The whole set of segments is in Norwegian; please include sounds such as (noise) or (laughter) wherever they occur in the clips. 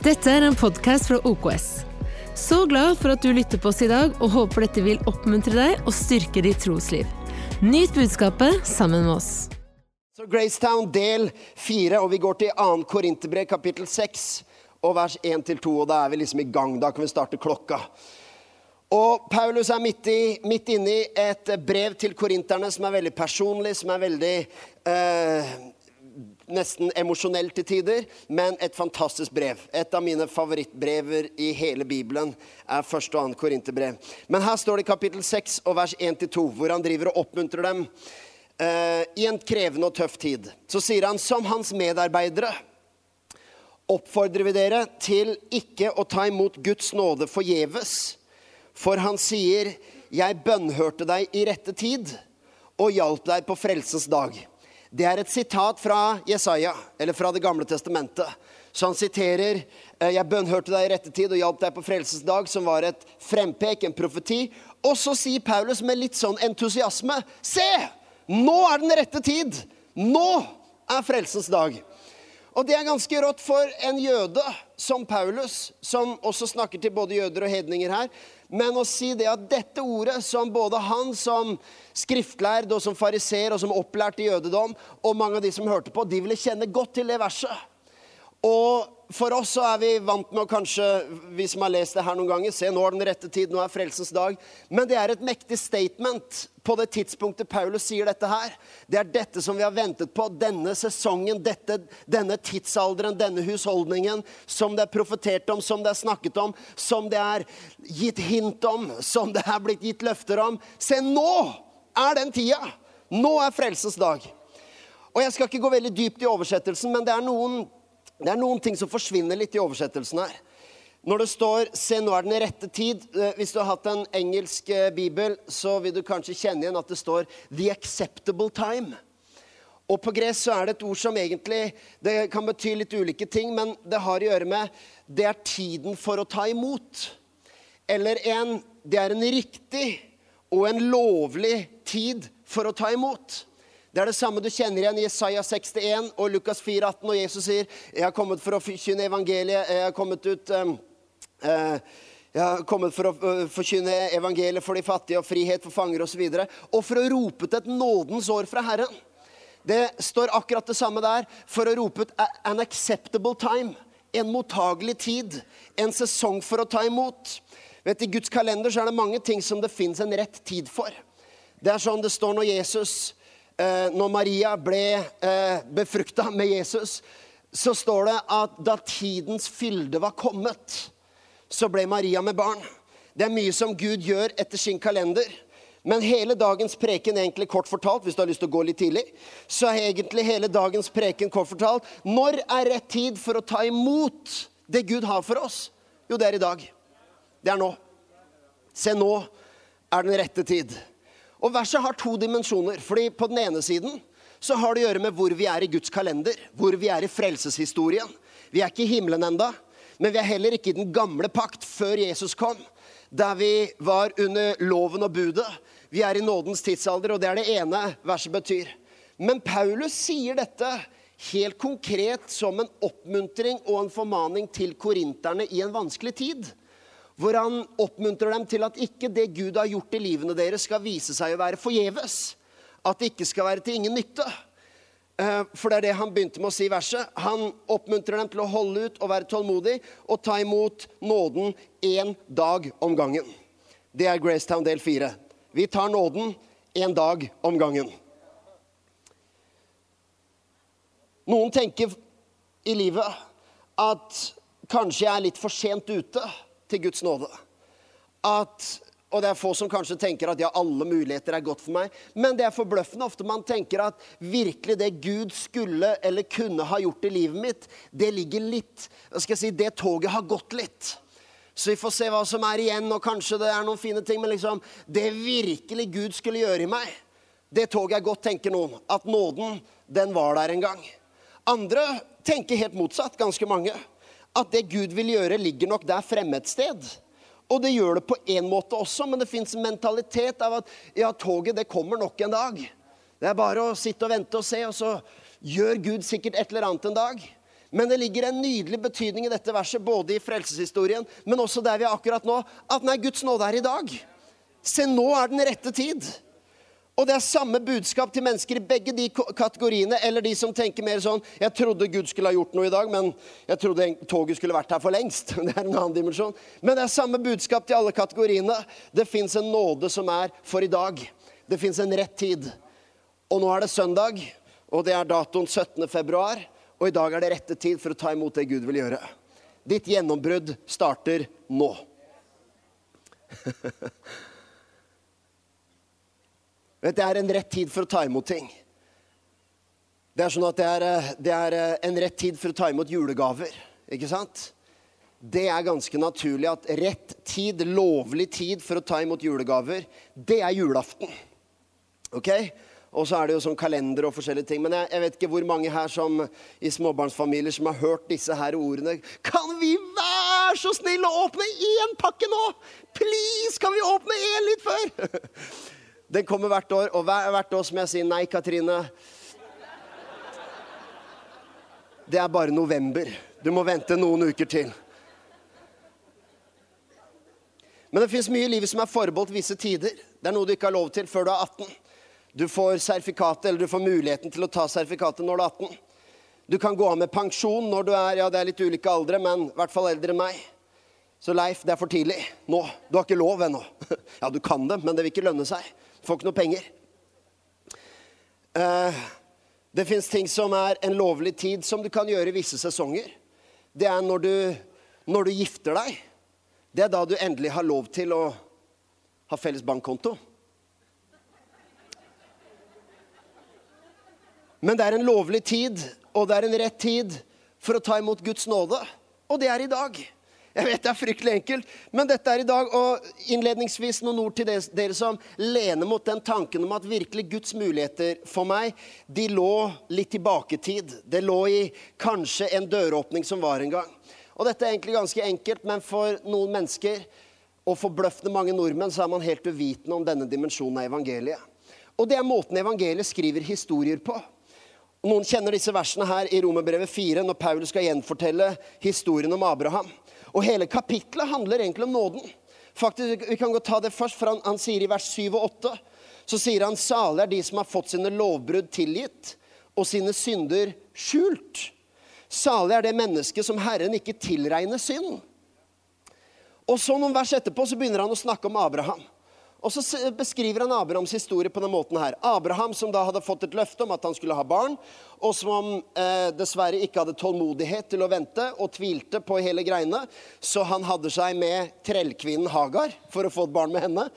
Dette er en podkast fra OKS. Så glad for at du lytter på oss i dag, og håper dette vil oppmuntre deg og styrke ditt trosliv. Nyt budskapet sammen med oss. Så Gracetown del 4, og vi går til 2. Korinterbrev kapittel 6 og vers 1-2. Og da er vi liksom i gang. Da kan vi starte klokka. Og Paulus er midt, i, midt inne i et brev til korinterne som er veldig personlig, som er veldig eh, nesten emosjonelt til tider, men et fantastisk brev. Et av mine favorittbrever i hele Bibelen er første og annet korinterbrev. Men her står det i kapittel 6 og vers 1-2, hvor han driver og oppmuntrer dem eh, i en krevende og tøff tid. Så sier han som hans medarbeidere oppfordrer vi dere til ikke å ta imot Guds nåde forgjeves. For han sier, 'Jeg bønnhørte deg i rette tid' og hjalp deg på frelsens dag. Det er et sitat fra Jesaja, eller fra Det gamle testamentet. Så han siterer eh, 'Jeg bønnhørte deg i rette tid og hjalp deg på frelsens dag', som var et frempek, en profeti. Og så sier Paulus med litt sånn entusiasme 'Se! Nå er den rette tid! Nå er frelsens dag'. Og det er ganske rått for en jøde som Paulus, som også snakker til både jøder og hedninger her, men å si det at dette ordet, som både han som skriftlærd og som fariser og som opplært i jødedom, og mange av de som hørte på, de ville kjenne godt til det verset. Og for oss så er vi vant med å kanskje, vi som har lest det her noen ganger, se nå er den rette tid, nå er frelsens dag. Men det er et mektig statement på det tidspunktet Paulus sier dette her. Det er dette som vi har ventet på, denne sesongen, dette, denne tidsalderen, denne husholdningen, som det er profetert om, som det er snakket om, som det er gitt hint om, som det er blitt gitt løfter om. Se, nå er den tida! Nå er frelsens dag. Og jeg skal ikke gå veldig dypt i oversettelsen, men det er noen det er noen ting som forsvinner litt i oversettelsen her. Når det står 'se, nå er den rette tid' eh, Hvis du har hatt en engelsk eh, bibel, så vil du kanskje kjenne igjen at det står 'the acceptable time'. Og på gresk så er det et ord som egentlig Det kan bety litt ulike ting, men det har å gjøre med Det er tiden for å ta imot. Eller en Det er en riktig og en lovlig tid for å ta imot. Det er det samme du kjenner igjen i Isaiah 61 og Lukas 4, 18, og Jesus sier 'Jeg har kommet for å forkynne evangeliet'. Jeg har kommet ut um, jeg har kommet for å uh, forkynne evangeliet for de fattige og frihet for fanger osv. Og, så og for å rope ut et nådens år fra Herren. Det står akkurat det samme der. For å rope ut 'an acceptable time'. En mottagelig tid. En sesong for å ta imot. Vet, I Guds kalender så er det mange ting som det fins en rett tid for. Det er sånn det står når Jesus Eh, når Maria ble eh, befrukta med Jesus, så står det at da tidens fylde var kommet, så ble Maria med barn. Det er mye som Gud gjør etter sin kalender. Men hele dagens preken, egentlig kort fortalt, hvis du har lyst til å gå litt tidlig, så er egentlig hele dagens preken kort fortalt Når er rett tid for å ta imot det Gud har for oss? Jo, det er i dag. Det er nå. Se, nå er den rette tid. Og verset har to dimensjoner. fordi på den ene siden så har det å gjøre med hvor vi er i Guds kalender. Hvor vi er i frelseshistorien. Vi er ikke i himmelen enda, men vi er heller ikke i den gamle pakt før Jesus kom. Der vi var under loven og budet. Vi er i nådens tidsalder, og det er det ene verset betyr. Men Paulus sier dette helt konkret som en oppmuntring og en formaning til korinterne i en vanskelig tid hvor han oppmuntrer dem til at ikke det Gud har gjort i livene deres, skal vise seg å være forgjeves. At det ikke skal være til ingen nytte. Eh, for det er det han begynte med å si i verset. Han oppmuntrer dem til å holde ut og være tålmodig og ta imot nåden én dag om gangen. Det er Gracetown del fire. Vi tar nåden én dag om gangen. Noen tenker i livet at kanskje jeg er litt for sent ute til Guds nåde. At, og det er få som kanskje tenker at ja, alle muligheter er godt for meg. Men det er forbløffende ofte man tenker at virkelig det Gud skulle eller kunne ha gjort i livet mitt, det ligger litt skal jeg si, Det toget har gått litt. Så vi får se hva som er igjen, og kanskje det er noen fine ting. Men liksom, det virkelig Gud skulle gjøre i meg, det toget er godt, tenker noen. At nåden, den var der en gang. Andre tenker helt motsatt, ganske mange at det Gud vil gjøre, ligger nok der fremme et sted. Og det gjør det på én måte også, men det fins en mentalitet av at ja, toget det kommer nok en dag. Det er bare å sitte og vente og se, og så gjør Gud sikkert et eller annet en dag. Men det ligger en nydelig betydning i dette verset, både i frelseshistorien, men også der vi er akkurat nå. At nei, Guds nåde er i dag. Se, nå er den rette tid. Og det er samme budskap til mennesker i begge de kategoriene. Eller de som tenker mer sånn Jeg trodde Gud skulle ha gjort noe i dag, men jeg trodde toget skulle vært her for lengst. (laughs) Det er en annen dimensjon. Men det er samme budskap til alle kategoriene. Det fins en nåde som er for i dag. Det fins en rett tid. Og nå er det søndag, og det er datoen 17. februar. Og i dag er det rette tid for å ta imot det Gud vil gjøre. Ditt gjennombrudd starter nå. (laughs) Det er en rett tid for å ta imot ting. Det er sånn at det er, eh, det er, eh, en rett tid for å ta imot julegaver. Ikke sant? Det er ganske naturlig at rett tid, lovlig tid for å ta imot julegaver, det er julaften. Ok? Og så er det jo sånn kalender og forskjellige ting. Men jeg, jeg, vet ikke hvor mange her som i småbarnsfamilier som har hørt disse her ordene. Kan vi være så snill å åpne én pakke nå? Please, kan vi åpne én litt før? (laughs) Den kommer hvert år, og hvert år som jeg sier nei, Katrine. Det er bare november. Du må vente noen uker til. Men det fins mye i livet som er forbeholdt visse tider. Det er noe du ikke har lov til før du er 18. Du får sertifikatet, eller du får muligheten til å ta sertifikatet når du er 18. Du kan gå av med pensjon når du er ja det er litt ulike aldre, men i hvert fall eldre enn meg. Så Leif, det er for tidlig. Nå. Du har ikke lov ennå. (laughs) Ja, du kan det, men det vil ikke lønne seg. Får ikke noe penger. Uh, det fins ting som er en lovlig tid, som du kan gjøre i visse sesonger. Det er når du, når du gifter deg. Det er da du endelig har lov til å ha felles bankkonto. Men det er en lovlig tid, og det er en rett tid for å ta imot Guds nåde. Og det er i dag. Jeg vet det er fryktelig enkelt, men dette er i dag. Og innledningsvis noen ord til dere som lener mot den tanken om at virkelig Guds muligheter for meg, de lå litt tilbake i tid. Det lå i kanskje en døråpning som var en gang. Og dette er egentlig ganske enkelt, men for noen mennesker, og forbløffende mange nordmenn, så er man helt uvitende om denne dimensjonen av evangeliet. Og det er måten evangeliet skriver historier på. Noen kjenner disse versene her i Romerbrevet 4, når Paul skal gjenfortelle historien om Abraham. Og hele kapitlet handler egentlig om nåden. Faktisk, Vi kan godt ta det først, for han, han sier i vers 7 og 8 så sier han salig er de som har fått sine lovbrudd tilgitt og sine synder skjult. Salig er det mennesket som Herren ikke tilregner synd. Og så Noen vers etterpå så begynner han å snakke om Abraham. Og så beskriver han Abrahams historie på den måten her. Abraham som da hadde fått et løfte om at han skulle ha barn, og som eh, dessverre ikke hadde tålmodighet til å vente og tvilte på hele greiene. Så han hadde seg med trellkvinnen Hagar for å få et barn med henne.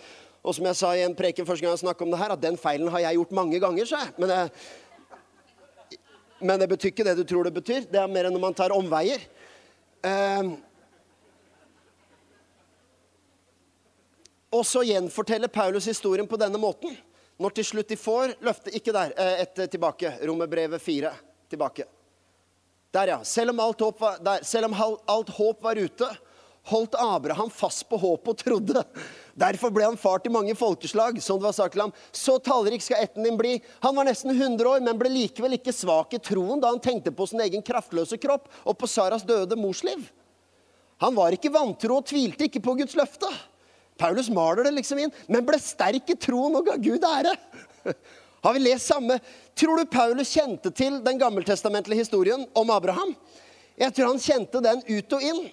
Og som jeg sa i en preken første gang jeg snakket om det her, at den feilen har jeg gjort mange ganger, sa jeg. Men, jeg, men det betyr ikke det du tror det betyr. Det er mer enn når man tar omveier. Eh, Og så gjenforteller Paulus historien på denne måten. Når til slutt de får løftet Ikke der. Eh, ett eh, tilbake. Romerbrevet fire Tilbake. Der, ja. Selv om alt håp var, der, selv om alt håp var ute, holdt Abraham fast på håpet og trodde. Derfor ble han far til mange folkeslag. som det var sagt til ham. Så tallrik skal etten din bli. Han var nesten 100 år, men ble likevel ikke svak i troen da han tenkte på sin egen kraftløse kropp og på Saras døde morsliv. Han var ikke vantro og tvilte ikke på Guds løfte. Paulus maler det liksom inn, men ble sterk i troen og ga Gud ære. (laughs) Har vi lest samme? Tror du Paulus kjente til den gammeltestamentlige historien om Abraham? Jeg tror han kjente den ut og inn.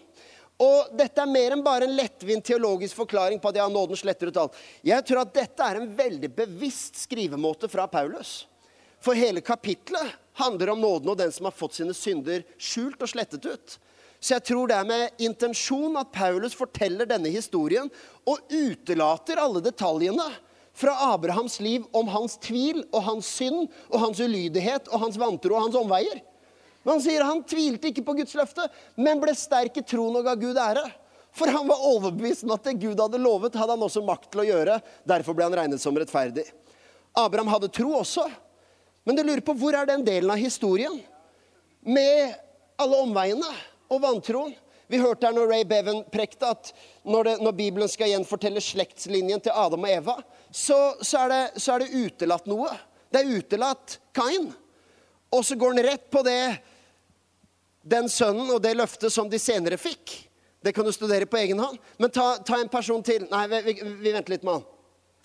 Og dette er mer enn bare en lettvint teologisk forklaring på at ja, nåden sletter ut alt. Jeg tror at dette er en veldig bevisst skrivemåte fra Paulus. For hele kapitlet handler om nåden og den som har fått sine synder skjult og slettet ut. Så jeg tror det er med intensjon at Paulus forteller denne historien og utelater alle detaljene fra Abrahams liv om hans tvil og hans synd og hans ulydighet og hans vantro og hans omveier. Men han sier han tvilte ikke på Guds løfte, men ble sterk i troen og ga Gud ære. For han var overbevist om at det Gud hadde lovet, hadde han også makt til å gjøre. Derfor ble han regnet som rettferdig. Abraham hadde tro også. Men du lurer på hvor er den delen av historien med alle omveiene? Og vantroen. Vi hørte her når Ray Bevan prekte at når, det, når, Bibelen skal gjenfortelle slektslinjen til Adam og Eva, så, så, er det, så, er det, utelatt noe. Det er utelatt Kain. Og så går den rett på det den sønnen og det løftet som de senere fikk. Det kan du studere på egen hånd. Men ta, ta en person til. Nei, vi, vi venter litt med han.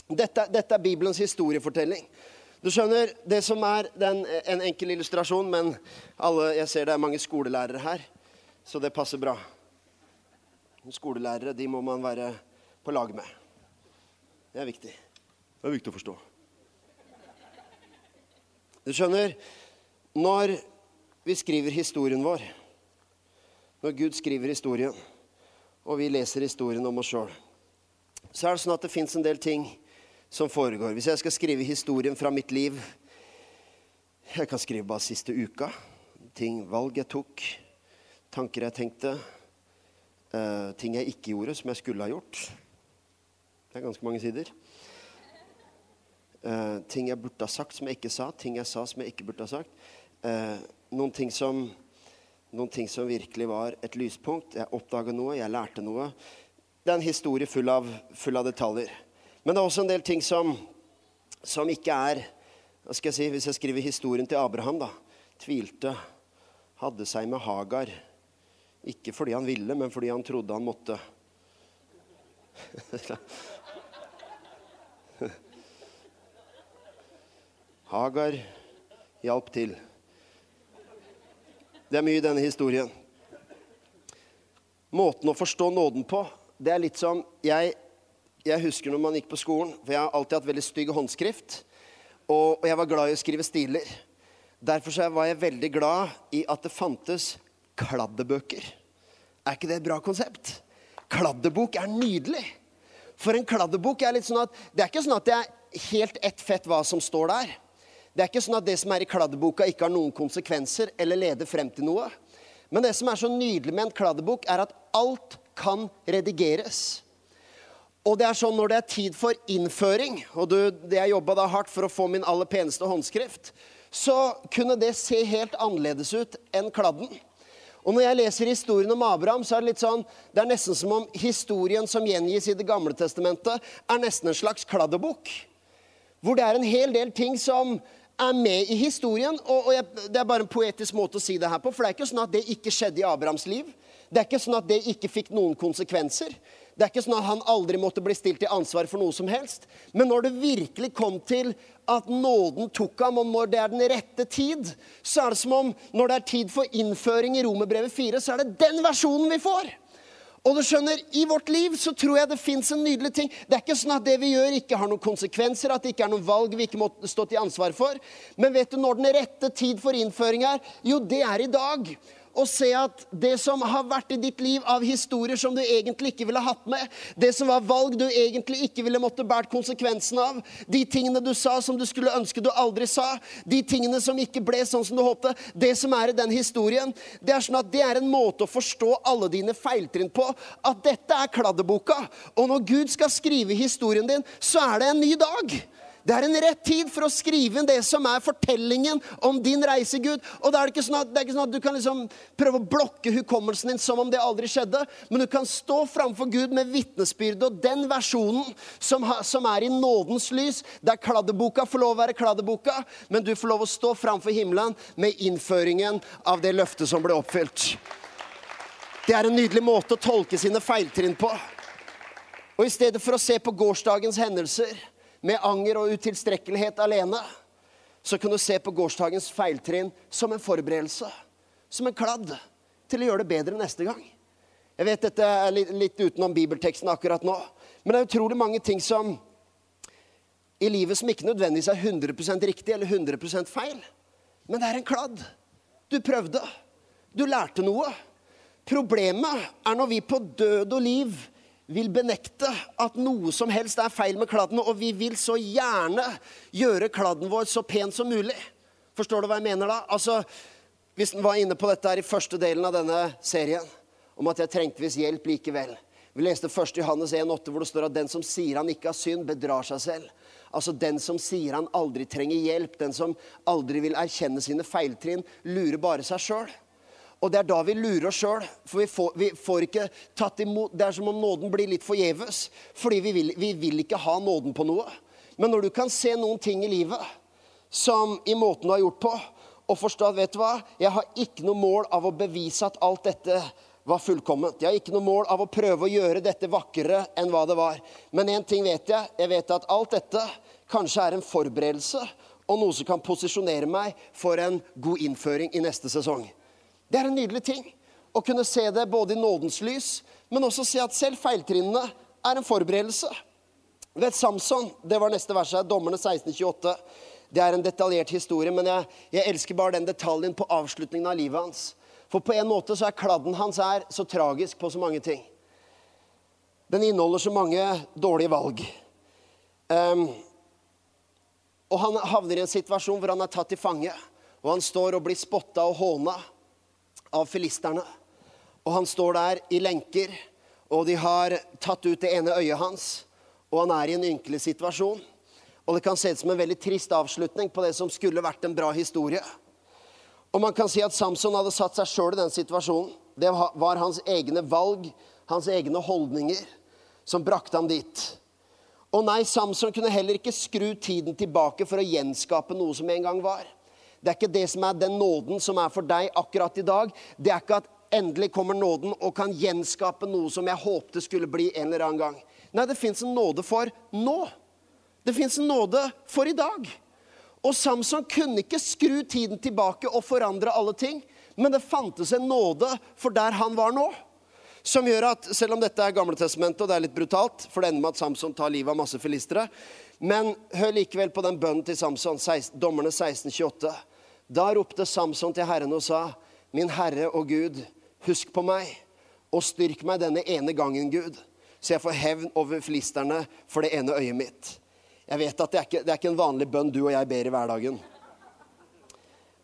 Dette, dette, er Bibelens historiefortelling. Du skjønner, det som er den, En enkel illustrasjon, men alle, jeg ser det er mange skolelærere her, så det passer bra. Skolelærere de må man være på lag med. Det er viktig. Det er viktig å forstå. Du skjønner, når vi skriver historien vår, når Gud skriver historien, og vi leser historien om oss sjøl, så er det sånn at det fins en del ting som foregår. Hvis jeg skal skrive historien fra mitt liv Jeg kan skrive bare siste uka. Ting, valg jeg tok, tanker jeg tenkte, uh, ting jeg ikke gjorde som jeg skulle ha gjort. Det er ganske mange sider. Uh, ting jeg burde ha sagt som jeg ikke sa. Ting jeg sa som jeg ikke burde ha sagt. Uh, noen, ting som, noen ting som virkelig var et lyspunkt. Jeg oppdaga noe, jeg lærte noe. Det er en historie full av, full av, detaljer. Men det er også en del ting som, som ikke er hva skal jeg si, Hvis jeg skriver historien til Abraham, da. Tvilte. Hadde seg med Hagar. Ikke fordi han ville, men fordi han trodde han måtte. Hagar hjalp til. Det er mye i denne historien. Måten å forstå nåden på, det er litt som jeg, jeg husker når man gikk på skolen, for jeg har alltid hatt veldig stygg håndskrift. Og, og jeg var glad i å skrive stiler. Derfor var jeg veldig glad i at det fantes kladdebøker. Er ikke det et bra konsept? Kladdebok er nydelig. For en kladdebok er litt sånn at det er ikke sånn at det er helt ett fett hva som står der. Det er ikke sånn at det som er i kladdeboka, ikke har noen konsekvenser eller leder frem til noe. Men det som er så nydelig med en kladdebok, er at alt kan redigeres. Og det er sånn når det er tid for innføring, og du, det jeg jobba da hardt for å få min aller peneste håndskrift, så kunne det se helt annerledes ut enn kladden. Og når jeg leser historien om Abraham, så er det litt sånn Det er nesten som om historien som gjengis i Det gamle testamentet, er nesten en slags kladdebok. Hvor det er en hel del ting som er med i historien. Og, og jeg, Det er bare en poetisk måte å si det her på. For det er ikke sånn at det ikke skjedde i Abrahams liv. Det er ikke sånn at det ikke fikk noen konsekvenser. Det er ikke sånn at han aldri måtte bli stilt til ansvar for noe som helst. Men når det virkelig kom til at nåden tok ham, og når det er den rette tid, så er det som om når det er tid for innføring i Romerbrevet 4, så er det den versjonen vi får. Og du skjønner, I vårt liv så tror jeg det fins en nydelig ting. Det er ikke sånn at det vi gjør, ikke har noen konsekvenser, at det ikke er noen valg vi ikke må stå til ansvar for. Men vet du når den rette tid for innføring er? Jo, det er i dag og se at det som har vært i ditt liv av historier som du egentlig ikke ville hatt med, det som var valg du egentlig ikke ville måtte bært konsekvensen av, de tingene du sa som du skulle ønske du aldri sa, de tingene som ikke ble sånn som du håpte, det som er i den historien, det er sånn at det er en måte å forstå alle dine feiltrinn på. At dette er kladdeboka. Og når Gud skal skrive historien din, så er det en ny dag. Det er en rett tid for å skrive inn det som er fortellingen om din reise, Gud. Og det er ikke sånn at, ikke sånn at du kan liksom prøve å blokke hukommelsen din som om det aldri skjedde, men du kan stå framfor Gud med vitnesbyrde og den versjonen som, ha, som, er i nådens lys, der kladdeboka får lov å være kladdeboka, men du får lov å stå framfor himmelen med innføringen av det løftet som ble oppfylt. Det er en nydelig måte å tolke sine feiltrinn på. Og i stedet for å se på gårsdagens hendelser med anger og utilstrekkelighet alene, så kan du se på gårsdagens feiltrinn som en forberedelse. Som en kladd til å gjøre det bedre neste gang. Jeg vet dette er litt, litt utenom bibelteksten akkurat nå, men det er utrolig mange ting som i livet som ikke nødvendigvis er 100% riktig eller 100% feil. Men det er en kladd. Du prøvde. Du lærte noe. Problemet er når vi på død og liv vil benekte at noe som helst er feil med kladden, og vi vil så gjerne gjøre kladden vår så pen som mulig. Forstår du hva jeg mener da? Altså, Hvis den var inne på dette her i første delen av denne serien, om at jeg trengte visst hjelp likevel. Vi leste 1. Johannes 1,8, hvor det står at den som sier han ikke har synd, bedrar seg selv. Altså Den som sier han aldri trenger hjelp, den som aldri vil erkjenne sine feiltrinn, lurer bare seg sjøl. Og det er da vi lurer oss sjøl. For vi får, vi får, ikke tatt imot Det er som om nåden blir litt forgjeves. Fordi vi vil, vi vil ikke ha nåden på noe. Men når du kan se noen ting i livet som i måten du har gjort på, og forstå at vet du hva? Jeg har ikke noe mål av å bevise at alt dette var fullkomment. Jeg har ikke noe mål av å prøve å gjøre dette vakrere enn hva det var. Men én ting vet jeg. Jeg vet at alt dette kanskje er en forberedelse og noe som kan posisjonere meg for en god innføring i neste sesong. Det er en nydelig ting. Å kunne se det både i nådens lys, men også se at selv feiltrinnene er en forberedelse. Vet Samson, det var neste vers her, Dommerne 1628. Det er en detaljert historie, men jeg, jeg elsker bare den detaljen på avslutningen av livet hans. For på en måte så er kladden hans her så tragisk på så mange ting. Den inneholder så mange dårlige valg. Um, og han havner i en situasjon hvor han er tatt til fange. Og han står og blir spotta og håna av filisterne. Og han står der i lenker, og de har tatt ut det ene øyet hans. Og han er i en ynkelig situasjon. Og det kan se ut som en veldig trist avslutning på det som skulle vært en bra historie. Og man kan si at Samson hadde satt seg sjøl i den situasjonen. Det var hans egne valg, hans egne holdninger, som brakte ham dit. Og nei, Samson kunne heller ikke skru tiden tilbake for å gjenskape noe som en gang var. Det er ikke det som er den nåden som er for deg akkurat i dag. Det er ikke at endelig kommer nåden og kan gjenskape noe som jeg håpte skulle bli en eller annen gang. Nei, det fins en nåde for nå. Det fins en nåde for i dag. Og Samson kunne ikke skru tiden tilbake og forandre alle ting. Men det fantes en nåde for der han var nå. Som gjør at, selv om dette er Gamletestamentet, og det er litt brutalt, for det ender med at Samson tar livet av masse filistere, men hør likevel på den bønnen til Samson, 16, dommerne 1628. Da ropte Samson til Herren og sa, Min Herre og Gud, husk på meg, og styrk meg denne ene gangen, Gud, så jeg får hevn over filisterne for det ene øyet mitt. Jeg vet at det er, ikke, det er ikke en vanlig bønn du og jeg ber i hverdagen.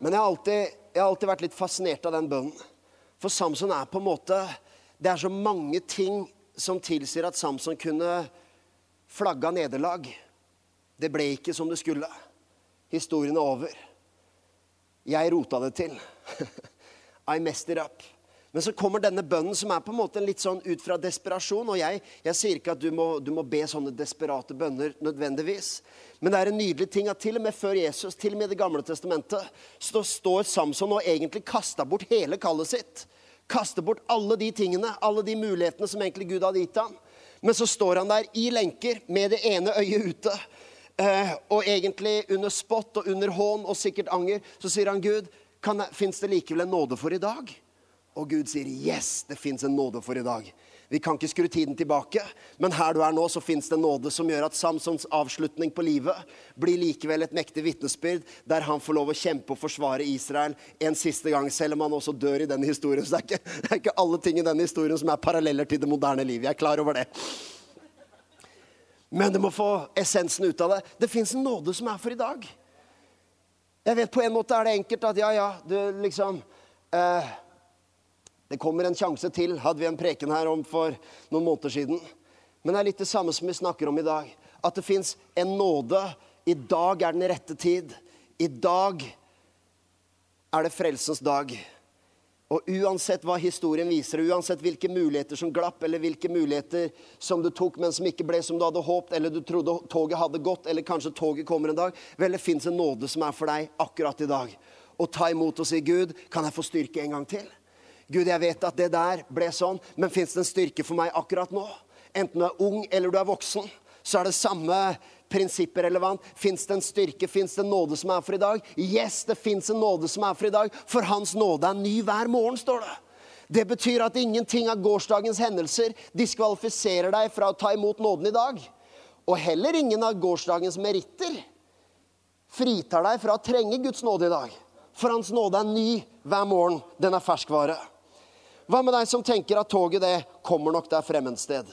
Men jeg har, alltid, jeg har alltid vært litt fascinert av den bønnen. For Samson er på en måte Det er så mange ting som tilsier at Samson kunne flagga nederlag. Det ble ikke som det skulle. Historien er over. Jeg rota det til. (laughs) I messed it up. Men så kommer denne bønnen som er på en måte litt sånn ut fra desperasjon. Og jeg, jeg sier ikke at du må, du må, be sånne desperate bønner nødvendigvis. Men det er en nydelig ting at til og med før Jesus, til og med i Det gamle testamentet, så står Samson og egentlig kasta bort hele kallet sitt. Kaster bort alle de tingene, alle de mulighetene som egentlig Gud hadde gitt ham. Men så står han der i lenker med det ene øyet ute. Eh, og egentlig under spott og under hån og sikkert anger, så sier han Gud, fins det likevel en nåde for i dag? Og Gud sier, 'Yes, det fins en nåde for i dag'. Vi kan ikke skru tiden tilbake, men her du er nå, så fins det nåde som gjør at Samsons avslutning på livet blir likevel et mektig vitnesbyrd, der han får lov å kjempe og forsvare Israel en siste gang, selv om han også dør i denne historien. Så det er ikke, det er ikke alle ting i denne historien som er paralleller til det moderne liv. Jeg er klar over det. Men du må få essensen ut av det. Det fins en nåde som er for i dag. Jeg vet På en måte er det enkelt at ja, ja, du liksom eh, det kommer en sjanse til, hadde vi en preken her om for noen måneder siden. Men det er litt det samme som vi snakker om i dag. At det fins en nåde. I dag er den rette tid. I dag er det frelsens dag. Og uansett hva historien viser, uansett hvilke muligheter som glapp, eller hvilke muligheter som du tok, men som ikke ble som du hadde håpet, eller du trodde toget hadde gått, eller kanskje toget kommer en dag Vel, det fins en nåde som er for deg akkurat i dag. Og ta imot og si, Gud, kan jeg få styrke en gang til? Gud, jeg vet at det der ble sånn, men fins det en styrke for meg akkurat nå? Enten du er ung eller du er voksen, så er det samme prinsippet relevant. Fins det en styrke, fins det en nåde som er for i dag? Yes, det fins en nåde som er for i dag, for Hans nåde er ny hver morgen, står det. Det betyr at ingenting av gårsdagens hendelser diskvalifiserer deg fra å ta imot nåden i dag. Og heller ingen av gårsdagens meritter fritar deg fra å trenge Guds nåde i dag. For Hans nåde er ny hver morgen. Den er ferskvare. Hva med deg som tenker at toget det kommer nok der fremme et sted?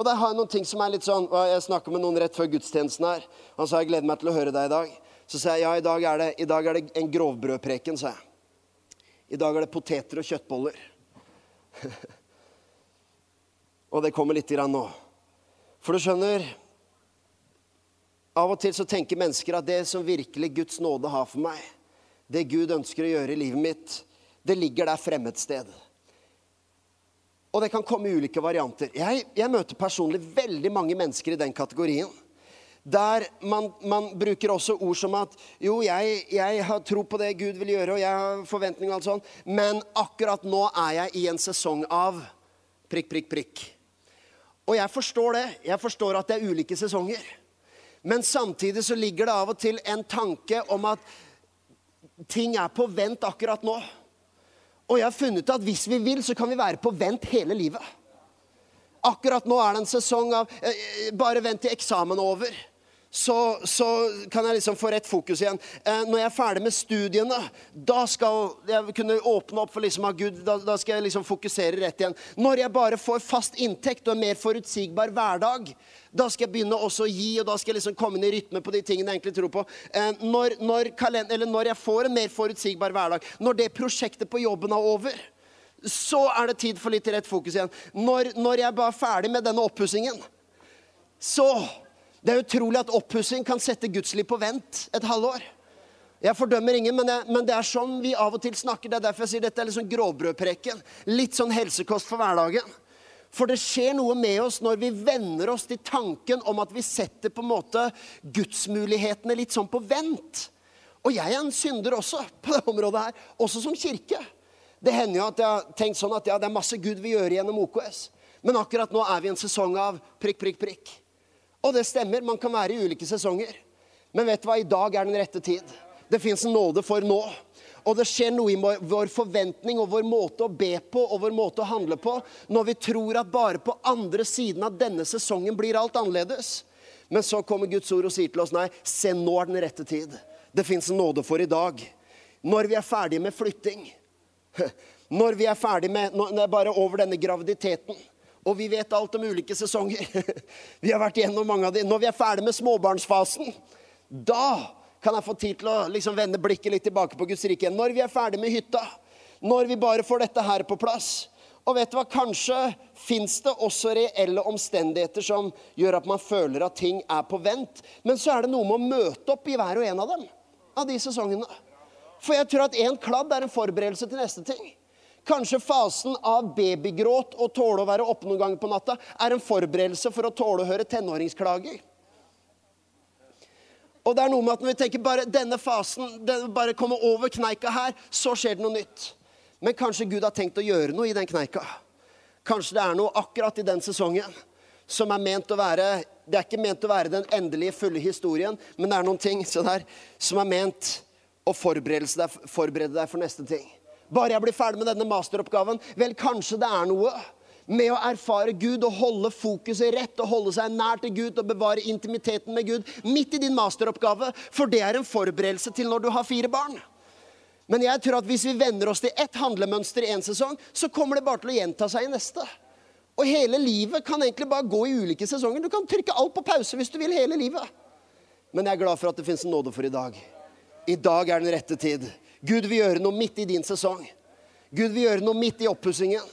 Og der har jeg noen ting som er litt sånn, Jeg snakka med noen rett før gudstjenesten her. Han sa jeg gleder meg til å høre deg i dag. Så sa jeg ja, i dag er det, dag er det en grovbrødpreken, sa jeg. I dag er det poteter og kjøttboller. (laughs) og det kommer litt grann nå. For du skjønner Av og til så tenker mennesker at det som virkelig Guds nåde har for meg, det Gud ønsker å gjøre i livet mitt, det ligger der fremme et sted. Og det kan komme ulike varianter. Jeg, jeg, møter personlig veldig mange mennesker i den kategorien. der man, man, bruker også ord som at jo, jeg, jeg, har tro på det Gud vil gjøre, og jeg har forventninger og alt sånt, men akkurat nå er jeg i en sesong av prikk, prikk, prikk. Og jeg forstår det. Jeg forstår at det er ulike sesonger. Men samtidig så ligger det av og til en tanke om at ting er på vent akkurat nå. Og jeg har funnet ut at hvis vi vil, så kan vi være på vent hele livet. Akkurat nå er det en sesong av eh, eh Bare vent til eksamen er over så, så, kan jeg liksom få rett fokus igjen. Eh, når jeg er ferdig med studiene, da skal jeg kunne åpne opp for liksom av Gud. Da, da, skal jeg liksom fokusere rett igjen. Når jeg bare får fast inntekt og en mer forutsigbar hverdag, da skal jeg begynne også å gi, og da skal jeg liksom komme inn i rytme på de tingene jeg egentlig tror på. Eh, når, når, kalender, når jeg får en mer forutsigbar hverdag, når det prosjektet på jobben er over, så er det tid for litt rett fokus igjen. Når, når jeg bare er ferdig med denne oppussingen, så det er utrolig at oppussing kan sette Guds liv på vent et halvår. Jeg fordømmer ingen, men, jeg, men, det er sånn vi av og til snakker. Det er derfor jeg sier dette er litt sånn grovbrødpreken. Litt sånn helsekost for hverdagen. For det skjer noe med oss når vi venner oss til tanken om at vi setter på en måte gudsmulighetene litt sånn på vent. Og jeg er en synder også (laughs) på det området her, også som kirke. Det hender jo at jeg har tenkt sånn at ja, det er masse Gud vi gjør gjennom OKS. Men akkurat nå er vi i en sesong av prikk, prikk, prikk. Og det stemmer, man kan være i ulike sesonger. Men vet du hva, i dag er den rette tid. Det fins en nåde for nå. Og det skjer noe i vår forventning og vår måte å be på og vår måte å handle på når vi tror at bare på andre siden av denne sesongen blir alt annerledes. Men så kommer Guds ord og sier til oss nei, se, nå er den rette tid. Det fins en nåde for i dag. Når vi er ferdige med flytting, (laughs) når vi er ferdige med når bare over denne graviditeten og vi vet alt om ulike sesonger. (laughs) Vi har vært igjennom mange av de. Når vi er ferdig med småbarnsfasen, da kan jeg få tid til å liksom vende blikket litt tilbake på Guds rike. Når vi er ferdig med hytta, når vi bare får dette her på plass. Og vet du hva, kanskje fins det også reelle omstendigheter som gjør at man føler at ting er på vent. Men så er det noe med å møte opp i hver og en av dem. Av de sesongene. For jeg tror at én kladd er en forberedelse til neste ting. Kanskje fasen av babygråt og tåle å være oppe noen ganger på natta er en forberedelse for å tåle å høre tenåringsklager. Og det er noe med at når vi tenker bare denne fasen, bare komme over kneika her, så skjer det noe nytt. Men kanskje Gud har tenkt å gjøre noe i den kneika. Kanskje det er noe akkurat i den sesongen som er ment å være Det er ikke ment å være den endelige, fulle historien, men det er noen ting der, som er ment å forberede deg, forberede deg for neste ting. Bare jeg blir ferdig med denne masteroppgaven. Vel, kanskje det er noe med å erfare Gud og holde fokuset rett og holde seg nær til Gud og bevare intimiteten med Gud midt i din masteroppgave, for det er en forberedelse til når du har fire barn. Men jeg tror at hvis vi venner oss til ett handlemønster i én sesong, så kommer det bare til å gjenta seg i neste. Og hele livet kan egentlig bare gå i ulike sesonger. Du kan trykke alt på pause hvis du vil hele livet. Men jeg er glad for at det fins en nåde for i dag. I dag er den rette tid. Gud vil gjøre noe midt i din sesong. Gud vil gjøre noe midt i oppussingen.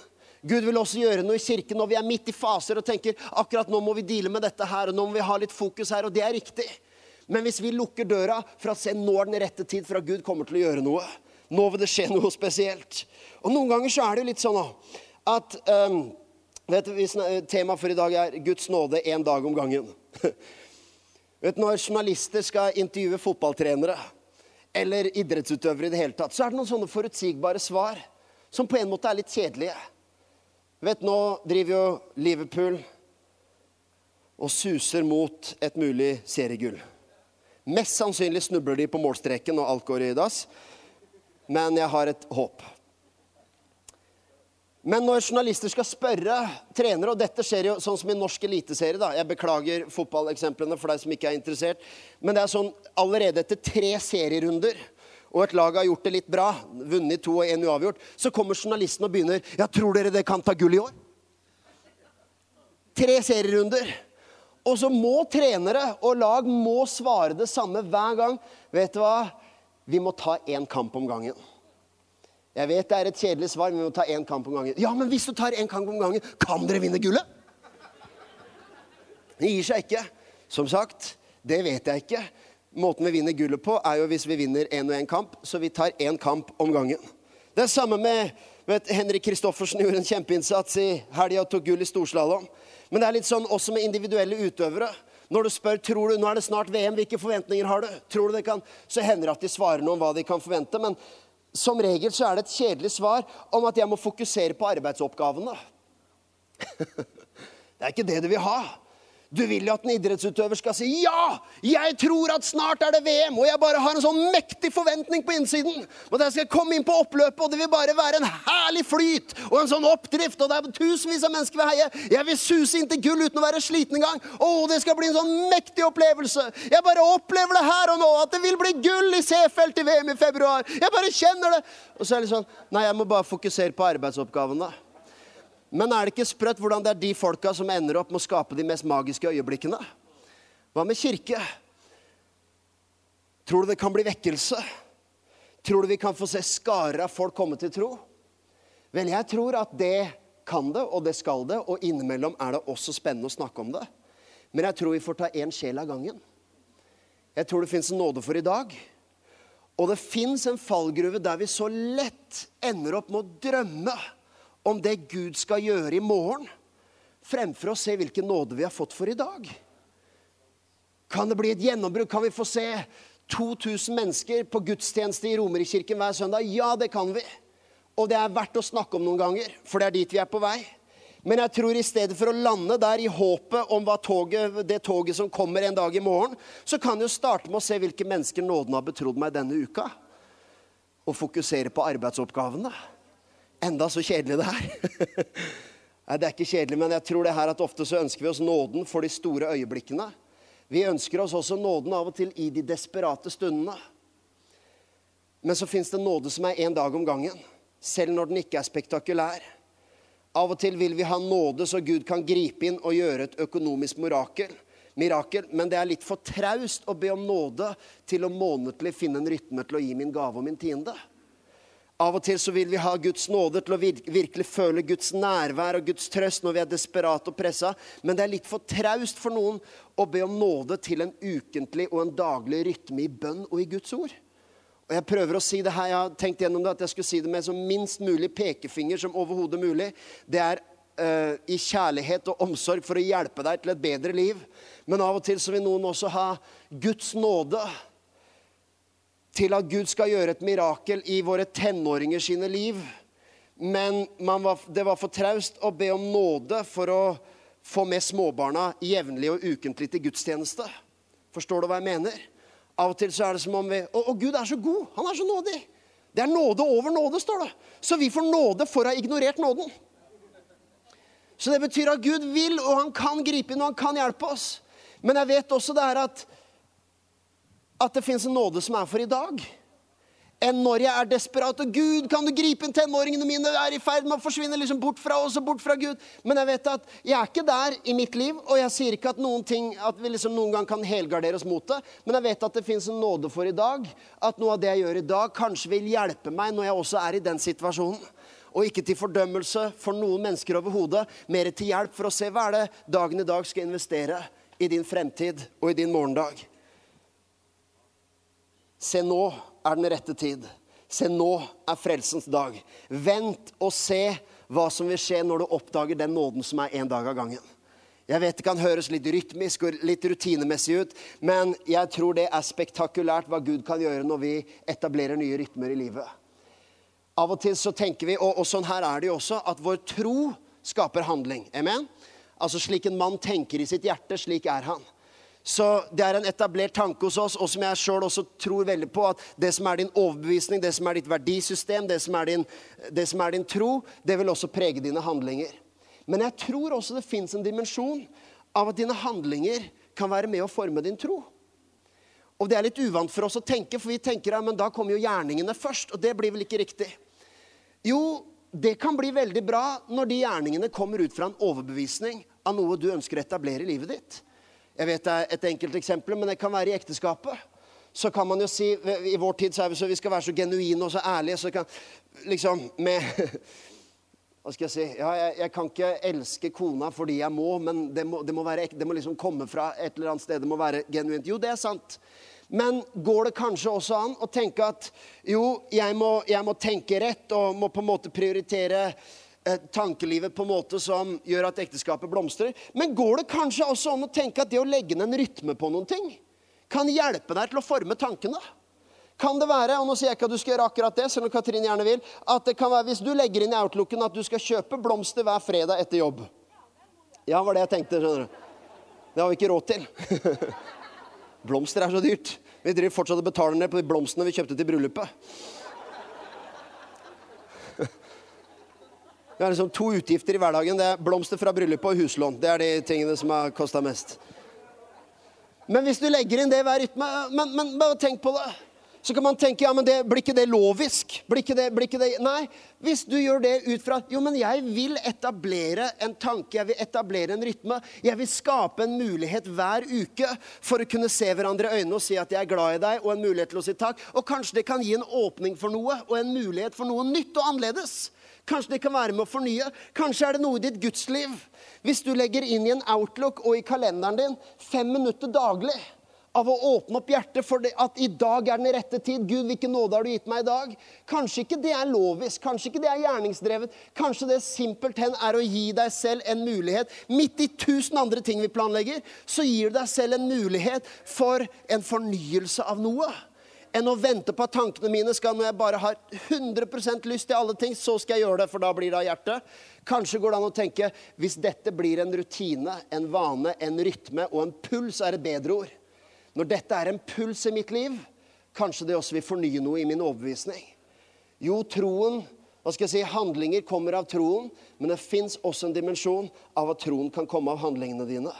Gud vil også gjøre noe i kirken når vi er midt i faser og tenker akkurat nå må vi deale med dette her, og nå må vi ha litt fokus her, og det er riktig. Men hvis vi lukker døra for å se nå er den rette tid for at Gud kommer til å gjøre noe, nå vil det skje noe spesielt. Og noen ganger så er det jo litt sånn at um, vet du, Temaet for i dag er Guds nåde én dag om gangen. (laughs) vet du, Når journalister skal intervjue fotballtrenere eller idrettsutøvere i det hele tatt, så er det noen sånne forutsigbare svar som på en måte er litt kjedelige. Vet, Nå driver jo Liverpool og suser mot et mulig seriegull. Mest sannsynlig snubler de på målstreken og alt går i dass, men jeg har et håp. Men når journalister skal spørre trenere, og dette skjer jo sånn som i norsk eliteserie da, Jeg beklager fotballeksemplene for deg som ikke er interessert. Men det er sånn allerede etter tre serierunder, og et lag har gjort det litt bra, vunnet to og én uavgjort, så kommer journalisten og begynner Ja, tror dere det kan ta gull i år? Tre serierunder. Og så må trenere og lag må svare det samme hver gang. Vet du hva? Vi må ta én kamp om gangen. Jeg vet det er et kjedelig svar, men vi må ta én kamp om gangen. Ja, men hvis du tar én kamp om gangen, kan dere vinne gullet? Det gir seg ikke. Som sagt, det vet jeg ikke. Måten vi vinner gullet på, er jo hvis vi vinner én og én kamp. Så vi tar én kamp om gangen. Det er samme med vet, Henrik Kristoffersen gjorde en kjempeinnsats i helga og tok gull i storslalåm. Men det er litt sånn også med individuelle utøvere. Når du spør tror du, nå er det snart VM, hvilke forventninger har du, tror du det kan, så hender det at de svarer noe om hva de kan forvente. Men som regel så er det et kjedelig svar om at jeg må fokusere på arbeidsoppgavene. (laughs) det er ikke det du vil ha. Du vil jo at en idrettsutøver skal si 'ja, jeg tror at snart er det VM', og jeg bare har en sånn mektig forventning på innsiden. Og jeg skal komme inn på oppløpet, og det vil bare være en herlig flyt og en sånn oppdrift. Og det er tusenvis av mennesker vil heie. Jeg vil suse inn til gull uten å være sliten engang. Å, det skal bli en sånn mektig opplevelse. Jeg bare opplever det her og nå, at det vil bli gull i C-felt i VM i februar. Jeg bare kjenner det. Og så er det litt sånn Nei, jeg må bare fokusere på arbeidsoppgavene. Men er det ikke sprøtt hvordan det er de folka som ender opp med å skape de mest magiske øyeblikkene? Hva med kirke? Tror du det kan bli vekkelse? Tror du vi kan få se skarer av folk komme til tro? Vel, jeg tror at det kan det, og det skal det, og innimellom er det også spennende å snakke om det. Men jeg tror vi får ta én sjel av gangen. Jeg tror det fins en nåde for i dag. Og det fins en fallgruve der vi så lett ender opp med å drømme om det Gud skal gjøre i morgen, fremfor å se hvilken nåde vi har fått for i dag. Kan det bli et gjennombrudd? Kan vi få se 2000 mennesker på gudstjeneste i Romerikirken hver søndag? Ja, det kan vi. Og det er verdt å snakke om noen ganger, for det er dit vi er på vei. Men jeg tror i stedet for å lande der i håpet om toget, det toget som kommer en dag i morgen, så kan jeg starte med å se hvilke mennesker nåden har betrodd meg denne uka. Og fokusere på arbeidsoppgavene. Enda så kjedelig det er. (laughs) Nei, det er ikke kjedelig, men jeg tror det her at ofte så ønsker vi oss nåden for de store øyeblikkene. Vi ønsker oss også nåden av og til i de desperate stundene. Men så fins det nåde som er én dag om gangen, selv når den ikke er spektakulær. Av og til vil vi ha nåde så Gud kan gripe inn og gjøre et økonomisk mirakel. mirakel men det er litt for traust å be om nåde til å månedlig finne en rytme til å gi min gave og min tiende. Av og til så vil vi ha Guds nåde til å virkelig føle Guds nærvær og Guds trøst når vi er desperate og pressa, men det er litt for traust for noen å be om nåde til en ukentlig og en daglig rytme i bønn og i Guds ord. Og Jeg prøver å si det her, jeg har tenkt gjennom det, at jeg skulle si det med så minst mulig pekefinger som overhodet mulig. Det er uh, i kjærlighet og omsorg for å hjelpe deg til et bedre liv. Men av og til så vil noen også ha Guds nåde til at Gud skal gjøre et mirakel i våre tenåringer sine liv. Men var, det var for traust å be om nåde for å få med småbarna jevnlig og ukentlig til gudstjeneste. Forstår du hva jeg mener? Av og til så er det som om vi Å, Gud er så god! Han er så nådig! Det er nåde over nåde, står det. Så vi får nåde for å ha ignorert nåden. Så det betyr at Gud vil, og han kan gripe inn, og han kan hjelpe oss. Men jeg vet også det er at at det fins en nåde som er for i dag. Enn når jeg er desperat og Gud, kan du gripe inn tenåringene mine? er i ferd med å forsvinne liksom bort fra oss og bort fra Gud. Men jeg vet at jeg er ikke der i mitt liv, og jeg sier ikke at, noen ting, at vi liksom noen gang kan helgardere oss mot det. Men jeg vet at det fins en nåde for i dag. At noe av det jeg gjør i dag, kanskje vil hjelpe meg når jeg også er i den situasjonen. Og ikke til fordømmelse for noen mennesker overhodet, mer til hjelp for å se hva er det dagen i dag skal investere i din fremtid og i din morgendag. Se, nå er den rette tid. Se, nå er frelsens dag. Vent og se hva som vil skje når du oppdager den nåden som er en dag av gangen. Jeg vet det kan høres litt rytmisk og litt rutinemessig ut, men jeg tror det er spektakulært hva Gud kan gjøre når vi etablerer nye rytmer i livet. Av og til så tenker vi, og, og sånn her er det jo også, at vår tro skaper handling. Amen? Altså Slik en mann tenker i sitt hjerte, slik er han. Så det er en etablert tanke hos oss, og som jeg sjøl også tror veldig på, at det som er din overbevisning, det som er ditt verdisystem, det som er din, det som er din tro, det vil også prege dine handlinger. Men jeg tror også det fins en dimensjon av at dine handlinger kan være med å forme din tro. Og det er litt uvant for oss å tenke, for vi tenker ja, da kommer jo gjerningene først. Og det blir vel ikke riktig. Jo, det kan bli veldig bra når de gjerningene kommer ut fra en overbevisning av noe du ønsker å etablere i livet ditt. Jeg vet det er et enkelt eksempel, men det kan være i ekteskapet. Så kan man jo si I vår tid så er vi så vi skal være så genuine og så ærlige. så kan liksom med (laughs) Hva skal jeg si ja, jeg, jeg, kan ikke elske kona fordi jeg må, men det må, det må, være, det må liksom komme fra et eller annet sted. Det må være genuint. Jo, det er sant. Men går det kanskje også an å tenke at jo, jeg må, jeg må tenke rett og må på en måte prioritere tankelivet på en måte som gjør at ekteskapet blomstrer. Men går det kanskje også an å tenke at det å legge ned en rytme på noen ting kan hjelpe deg til å forme tankene? Kan det være, og nå sier jeg ikke at du skal gjøre akkurat det, selv om Katrin gjerne vil, at det kan være hvis du legger inn i outlooken at du skal kjøpe blomster hver fredag etter jobb? Ja, var det jeg tenkte. skjønner du. Det har vi ikke råd til. (laughs) Blomster er så dyrt. Vi driver fortsatt og betaler ned på de blomstene vi kjøpte til bryllupet. Vi har liksom to utgifter i hverdagen. Det er blomster fra bryllupet og huslån. Det er de tingene som har kosta mest. Men hvis du legger inn det hver rytme men, men bare tenk på det. Så kan man tenke ja, men det, blir ikke det lovisk? Blir ikke det, blir ikke det Nei. Hvis du gjør det ut fra Jo, men jeg vil etablere en tanke, jeg vil etablere en rytme. Jeg vil skape en mulighet hver uke for å kunne se hverandre i øynene og si at jeg er glad i deg, og en mulighet til å si takk. Og kanskje det kan gi en åpning for noe, og en mulighet for noe nytt og annerledes. Kanskje det kan være med å fornye. Kanskje er det noe i ditt gudsliv. Hvis du legger inn i en outlook og i kalenderen din fem minutter daglig av å åpne opp hjertet for at i dag er den rette tid. Gud, hvilken nåde har du gitt meg i dag? Kanskje ikke det er lovisk, kanskje ikke det er gjerningsdrevet. Kanskje det simpelthen er å gi deg selv en mulighet. Midt i tusen andre ting vi planlegger, så gir du deg selv en mulighet for en fornyelse av noe enn å vente på at tankene mine skal Når jeg bare har 100 lyst til alle ting, så skal jeg gjøre det, for da blir det av hjertet. Kanskje går det an å tenke hvis dette blir en rutine, en vane, en rytme og en puls, er et bedre ord. Når dette er en puls i mitt liv, kanskje det også vil fornye noe i min overbevisning. Jo, troen hva skal jeg si, Handlinger kommer av troen, men det fins også en dimensjon av at troen kan komme av handlingene dine.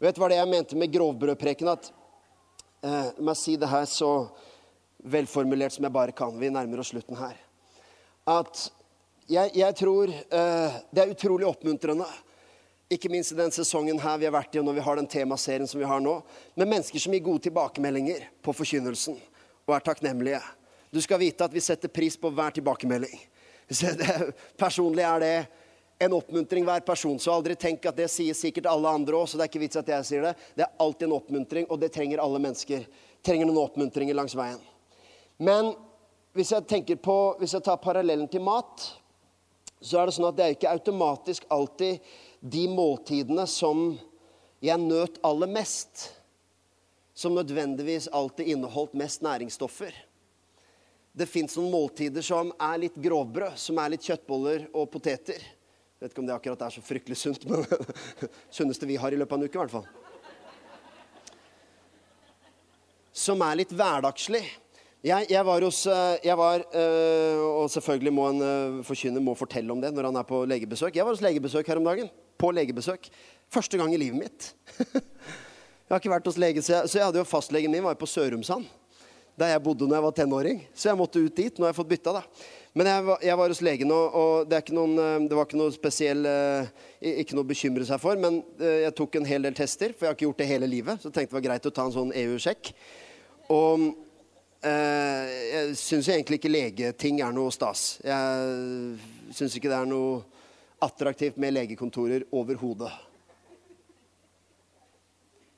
Vet du hva det jeg mente med grovbrødpreken? At eh, La meg si det her så velformulert som jeg bare kan. Vi nærmer oss slutten her. At jeg, jeg tror uh, det er utrolig oppmuntrende, ikke minst i den sesongen her vi har vært i, og når vi har den temaserien som vi har nå, med mennesker som gir gode tilbakemeldinger på forkynnelsen og er takknemlige. Du skal vite at vi setter pris på hver tilbakemelding. (laughs) Personlig er det en oppmuntring hver person. Så aldri tenk at det sier sikkert alle andre òg, det er ikke vits at jeg sier det. Det er alltid en oppmuntring, og det trenger alle mennesker. Trenger noen oppmuntringer langs veien. Men hvis jeg tenker på, hvis jeg tar parallellen til mat, så er det sånn at det er ikke automatisk alltid de måltidene som jeg nøt aller mest, som nødvendigvis alltid inneholdt mest næringsstoffer. Det fins noen måltider som er litt grovbrød, som er litt kjøttboller og poteter. Jeg vet ikke om det akkurat er så fryktelig sunt, men (laughs) sunneste vi har i løpet av en uke, i hvert fall. Som er litt hverdagslig. Jeg, jeg, var hos eh, jeg var, øh, Og selvfølgelig må en øh, forkynner må fortelle om det når han er på legebesøk. Jeg var hos legebesøk her om dagen. På legebesøk. Første gang i livet mitt. (laughs) jeg har ikke vært hos lege, så jeg, så jeg hadde jo fastlegen min var på Sørumsand. Der jeg bodde når jeg var tenåring. Så jeg måtte ut dit. Nå har jeg fått bytta, da. Men jeg var, jeg var hos legen, og, og det, noen, det, var ikke noe spesiell Ikke noe å bekymre seg for. Men jeg tok en hel del tester, for jeg har ikke gjort det hele livet. Så jeg tenkte det var greit å ta en sånn EU-sjekk. Og Eh, jeg syns egentlig ikke legeting er noe stas. Jeg syns ikke det er noe attraktivt med legekontorer overhodet.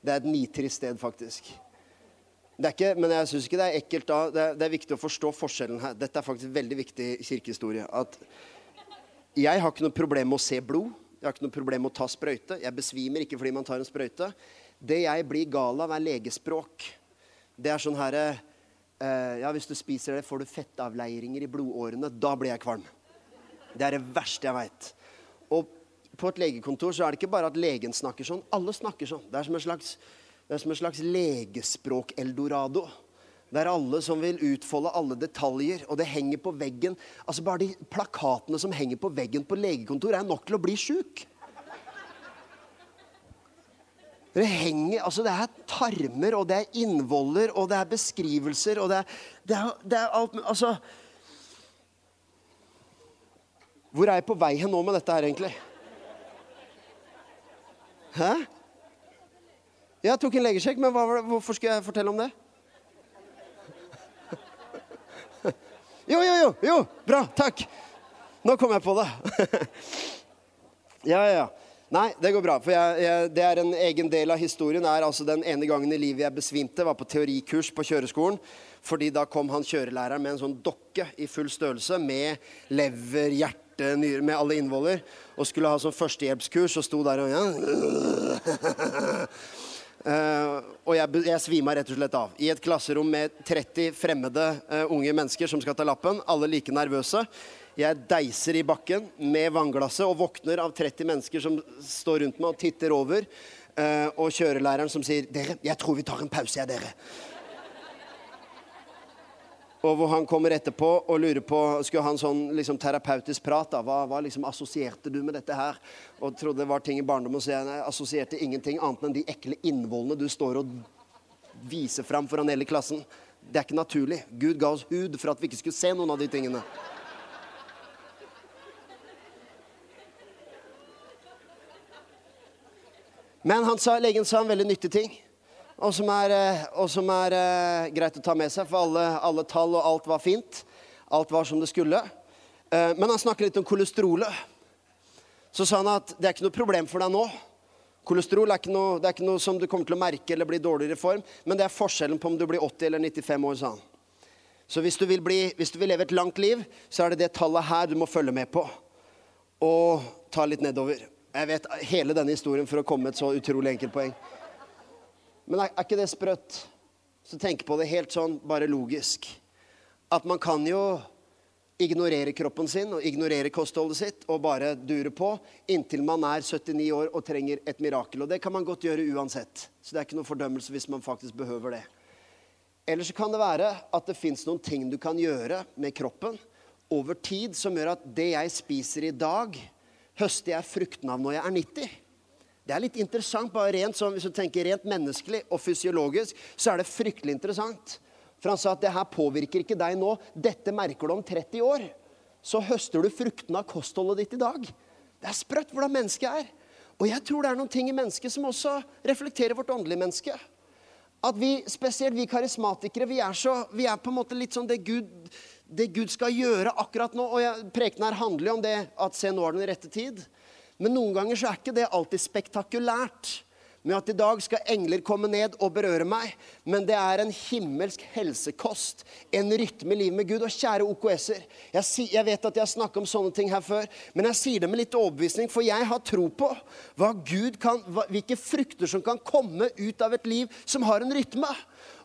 Det er et nitrist sted, faktisk. Det er ikke, men jeg syns ikke det er ekkelt da. Det er, det er, viktig å forstå forskjellen her. Dette er faktisk veldig viktig kirkehistorie. At jeg har ikke noe problem med å se blod. Jeg har ikke noe problem med å ta sprøyte. Jeg besvimer ikke fordi man tar en sprøyte. Det jeg blir gal av, er legespråk. Det er sånn herre ja, hvis du spiser det, får du fettavleiringer i blodårene. Da blir jeg kvalm. Det er det verste jeg veit. Og på et legekontor så er det ikke bare at legen snakker sånn. Alle snakker sånn. Det er som en slags, slags legespråk-eldorado. Det er alle som vil utfolde alle detaljer, og det henger på veggen. Altså Bare de plakatene som henger på veggen på legekontor, er nok til å bli sjuk. Det henger, altså det er tarmer, og det er innvoller, og det er beskrivelser, og det er, det er, det er alt Altså Hvor er jeg på vei hen nå med dette her, egentlig? Hæ? Jeg tok en legesjekk, men hva, hvorfor skal jeg fortelle om det? (laughs) Jo, jo, jo! jo, Bra. Takk. Nå kom jeg på det. (laughs) ja, ja, ja. Nei, det går bra. For jeg, jeg, det er en egen del av historien. er altså Den ene gangen i livet jeg besvimte, var på teorikurs på kjøreskolen. Fordi da kom han kjørelæreren med en sånn dokke i full størrelse med lever, hjerte nyre, med alle innvoller og skulle ha sånn førstehjelpskurs og sto der og ja. Uh, (laughs) og jeg, jeg svima rett og slett av. I et klasserom med 30 fremmede uh, unge mennesker som skal ta lappen. Alle like nervøse. Jeg deiser i bakken med vannglasset og våkner av 30 mennesker som står rundt meg og titter over. Uh, og kjørelæreren som sier 'Dere, jeg tror vi tar en pause, jeg, dere'. Og hvor han kommer etterpå og lurer på Skulle ha en sånn liksom, terapeutisk prat. da, hva, hva, liksom assosierte du med dette her? Og trodde det var ting i barndommen. Så jeg assosierte ingenting annet enn de ekle innvollene du står og viser fram foran hele klassen. Det er ikke naturlig. Gud ga oss hud for at vi ikke skulle se noen av de tingene. Men han sa, legen sa en veldig nyttig ting og som er, eh, og som er uh, greit å ta med seg, for alle, alle, tall og alt var fint. Alt var som det skulle. Uh, men han snakker litt om kolesterolet. Så sa han at det er ikke noe problem for deg nå. Kolesterol er ikke, noe, er ikke noe som du kommer til å merke eller bli dårligere form, men det er forskjellen på om du blir 80 eller 95 år, sa han. Så hvis du, bli, hvis du vil leve et langt liv, så er det det tallet her du må følge med på. Og ta litt nedover. Jeg vet hele denne historien for å komme med et så utrolig enkelt poeng. Men er, er ikke det sprøtt? Så tenk på det helt sånn, bare logisk. At man kan jo ignorere kroppen sin og ignorere kostholdet sitt og bare dure på inntil man er 79 år og trenger et mirakel. Og det kan man godt gjøre uansett. Så det er ikke noe fordømmelse hvis man faktisk behøver det. Eller så kan det være at det fins noen ting du kan gjøre med kroppen over tid som gjør at det jeg spiser i dag, høster jeg fruktene av når jeg er 90. Det er litt interessant, bare rent sånn, Hvis du tenker rent menneskelig og fysiologisk, så er det fryktelig interessant. For han sa at det her påvirker ikke deg nå. Dette merker du om 30 år. Så høster du fruktene av kostholdet ditt i dag. Det er sprøtt hvordan mennesket er. Og jeg tror det er noen ting i mennesket som også reflekterer vårt åndelige menneske. At vi, spesielt vi karismatikere, vi er, så, vi er på en måte litt sånn det Gud, det Gud skal gjøre akkurat nå. Og prekenen her handler jo om det at se, nå er den rette tid. Men noen ganger så er ikke det alltid spektakulært. Med at i dag skal engler komme ned og berøre meg. Men det er en himmelsk helsekost. En rytme i livet med Gud. Og kjære OKS-er, jeg, jeg, vet at jeg har snakket om sånne ting her før, men jeg sier det med litt overbevisning, for jeg har tro på hva Gud kan, hva, hvilke frukter som kan komme ut av et liv som har en rytme.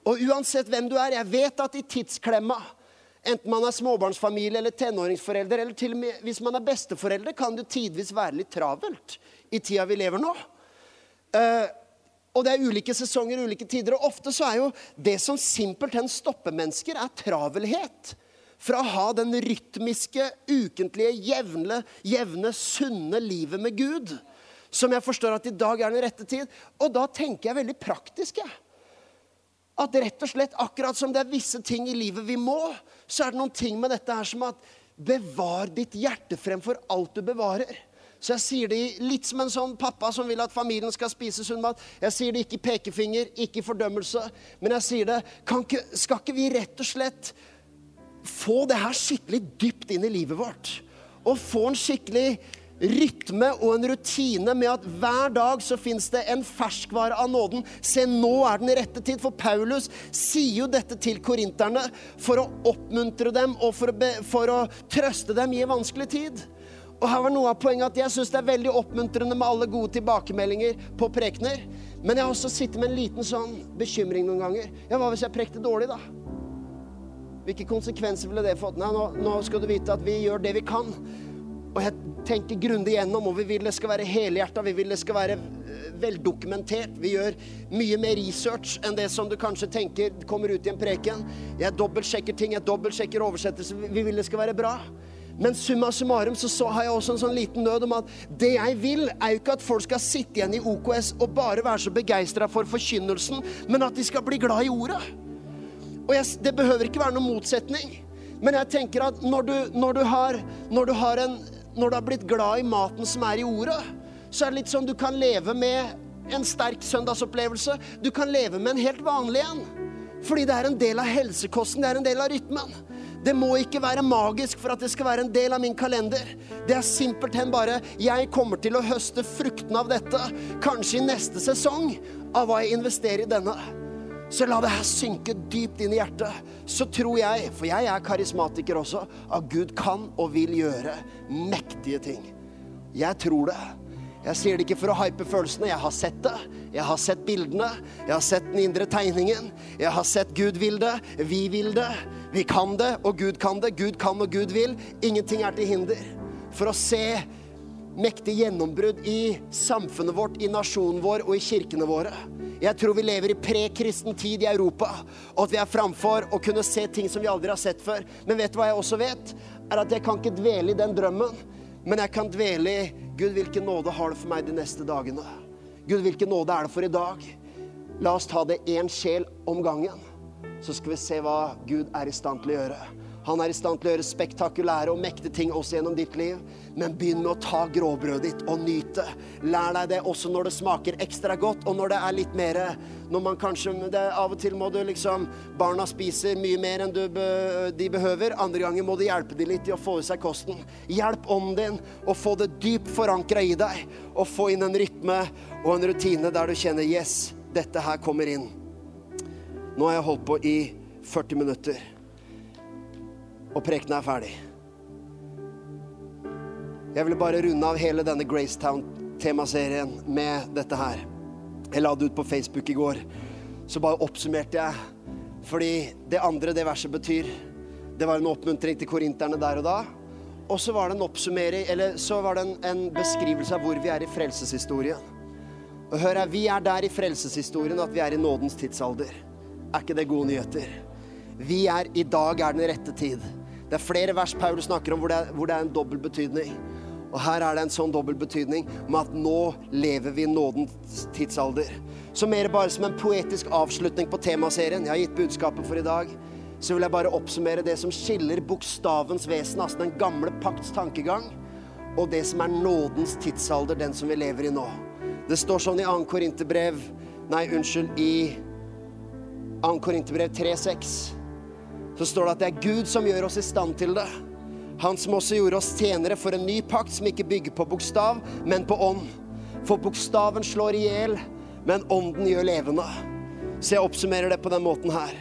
Og uansett hvem du er, jeg vet at i tidsklemma Enten man er småbarnsfamilie eller tenåringsforelder, eller til og med hvis man er besteforelder, kan det tidvis være litt travelt i tida vi lever nå. Uh, og det er ulike sesonger, ulike tider. Og ofte så er jo det som simpelthen stopper mennesker, er travelhet. Fra å ha den rytmiske, ukentlige, jevne, jevne, sunne livet med Gud. Som jeg forstår at i dag er den rette tid. Og da tenker jeg veldig praktisk, jeg. At rett og slett, akkurat som det er visse ting i livet vi må, så er det noen ting med dette her som at bevar ditt hjerte fremfor alt du bevarer. Så jeg sier det litt som en sånn pappa som vil at familien skal spise sunn mat. Jeg sier det ikke i pekefinger, ikke i fordømmelse, men jeg sier det ikke, Skal ikke vi rett og slett få det her skikkelig dypt inn i livet vårt? Og få en skikkelig rytme og en rutine med at hver dag så fins det en ferskvare av nåden. Se, nå er den rette tid. For Paulus sier jo dette til korinterne for å oppmuntre dem og for å, be, for å trøste dem i en vanskelig tid. Og her var noe av poenget at Jeg syns det er veldig oppmuntrende med alle gode tilbakemeldinger på prekener. Men jeg har også sittet med en liten sånn bekymring noen ganger. Ja, hva hvis jeg prekte dårlig, da? Hvilke konsekvenser ville det fått? Nei, nå, nå skal du vite at vi gjør det vi kan. Og jeg tenker grundig gjennom, og vi vil det skal være helhjerta, vi vil det skal være eh, veldokumentert. Vi gjør mye mer research enn det som du kanskje tenker kommer ut i en preken. Jeg dobbeltsjekker ting, jeg dobbeltsjekker oversettelser. Vi vil det skal være bra. Men summa summarum så, så har jeg også en sånn liten nød om at det jeg vil, er jo ikke at folk skal sitte igjen i OKS og bare være så begeistra for forkynnelsen, men at de skal bli glad i ordet. Og jeg, det behøver ikke være noen motsetning. Men jeg tenker at når du, når du, har, når du har en når du har blitt glad i maten som er i ordet, så er det litt sånn du kan leve med en sterk søndagsopplevelse. Du kan leve med en helt vanlig en. Fordi det er en del av helsekosten, det er en del av rytmen. Det må ikke være magisk for at det skal være en del av min kalender. Det er simpelthen bare jeg kommer til å høste fruktene av dette, kanskje i neste sesong, av hva jeg investerer i denne. Så la det her synke dypt inn i hjertet. Så tror jeg, for jeg er karismatiker også, at Gud kan og vil gjøre mektige ting. Jeg tror det. Jeg sier det ikke for å hype følelsene. Jeg har sett det. Jeg har sett bildene. Jeg har sett den indre tegningen. Jeg har sett Gud vil det. Vi vil det. Vi kan det, og Gud kan det. Gud kan og Gud vil. Ingenting er til hinder for å se mektig gjennombrudd i samfunnet vårt, i nasjonen vår og i kirkene våre. Jeg tror vi lever i prekristen tid i Europa, og at vi er framfor å kunne se ting som vi aldri har sett før. Men vet du hva jeg også vet? Er at jeg kan ikke dvele i den drømmen, men jeg kan dvele i Gud, hvilken nåde har du for meg de neste dagene? Gud, hvilken nåde er det for i dag? La oss ta det én sjel om gangen, så skal vi se hva Gud er i stand til å gjøre. Han er i stand til å gjøre spektakulære og mektige ting også gjennom ditt liv. Men begynn med å ta gråbrødet ditt og nyte. Lær deg det også når det smaker ekstra godt, og når det er litt mer Når man kanskje det, Av og til må du liksom Barna spiser mye mer enn be, de behøver. Andre ganger må du hjelpe dem litt i å få i seg kosten. Hjelp ånden din å få det dypt forankra i deg, og få inn en rytme og en rutine der du kjenner Yes, dette her kommer inn. Nå har jeg holdt på i 40 minutter og prekenen er ferdig. Jeg ville bare runde av hele denne Gracetown-temaserien med dette her. Jeg la det ut på Facebook i går. Så bare oppsummerte jeg. Fordi det andre det verset betyr, det var en oppmuntring til korinterne der og da. Og så var det en oppsummering, eller så var det en, en beskrivelse av hvor vi er i frelseshistorien. Og hør her, vi er der i frelseshistorien at vi er i nådens tidsalder. Er ikke det gode nyheter? Vi er i dag er den rette tid. Det er flere vers Paul snakker om hvor det er, hvor det er en dobbel betydning. Og her er det en sånn dobbel betydning med at nå lever vi i nådens tidsalder. Så mer bare som en poetisk avslutning på temaserien. Jeg har gitt budskapet for i dag. Så vil jeg bare oppsummere det som skiller bokstavens vesen, altså den gamle pakts tankegang, og det som er nådens tidsalder, den som vi lever i nå. Det står sånn i 2. Korinterbrev Nei, unnskyld, i 2. Korinterbrev 3,6 så står det at det er Gud som gjør oss i stand til det. Han som også gjorde oss tjenere for en ny pakt som ikke bygger på bokstav, men på ånd. For bokstaven slår i hjel, men ånden gjør levende. Så jeg oppsummerer det på den måten her.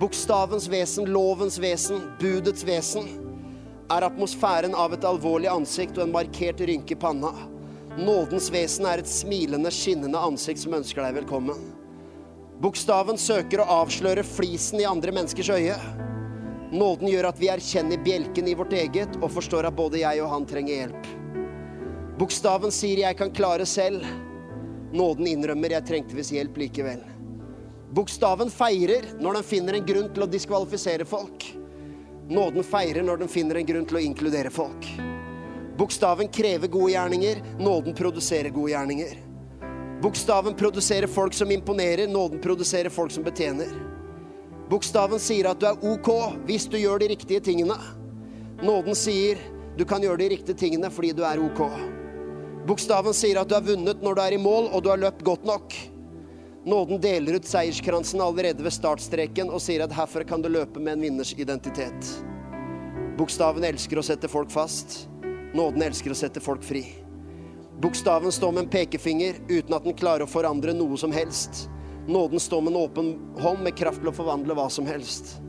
Bokstavens vesen, lovens vesen, budets vesen er atmosfæren av et alvorlig ansikt og en markert rynke i panna. Nådens vesen er et smilende, skinnende ansikt som ønsker deg velkommen. Bokstaven søker å avsløre flisen i andre menneskers øye. Nåden gjør at vi erkjenner bjelken i vårt eget og forstår at både jeg og han trenger hjelp. Bokstaven sier 'jeg kan klare selv'. Nåden innrømmer 'jeg trengte visst hjelp likevel'. Bokstaven feirer når den finner en grunn til å diskvalifisere folk. Nåden feirer når den finner en grunn til å inkludere folk. Bokstaven krever gode gjerninger, nåden produserer gode gjerninger. Bokstaven produserer folk som imponerer, nåden produserer folk som betjener. Bokstaven sier at du er OK hvis du gjør de riktige tingene. Nåden sier du kan gjøre de riktige tingene fordi du er OK. Bokstaven sier at du har vunnet når du er i mål, og du har løpt godt nok. Nåden deler ut seierskransen allerede ved startstreken og sier at herfra kan du løpe med en vinners identitet. Bokstaven elsker å sette folk fast. Nåden elsker å sette folk fri. Bokstaven står med en pekefinger uten at den klarer å forandre noe som helst. Nåden står med en åpen hånd med kraft til å forvandle hva som helst.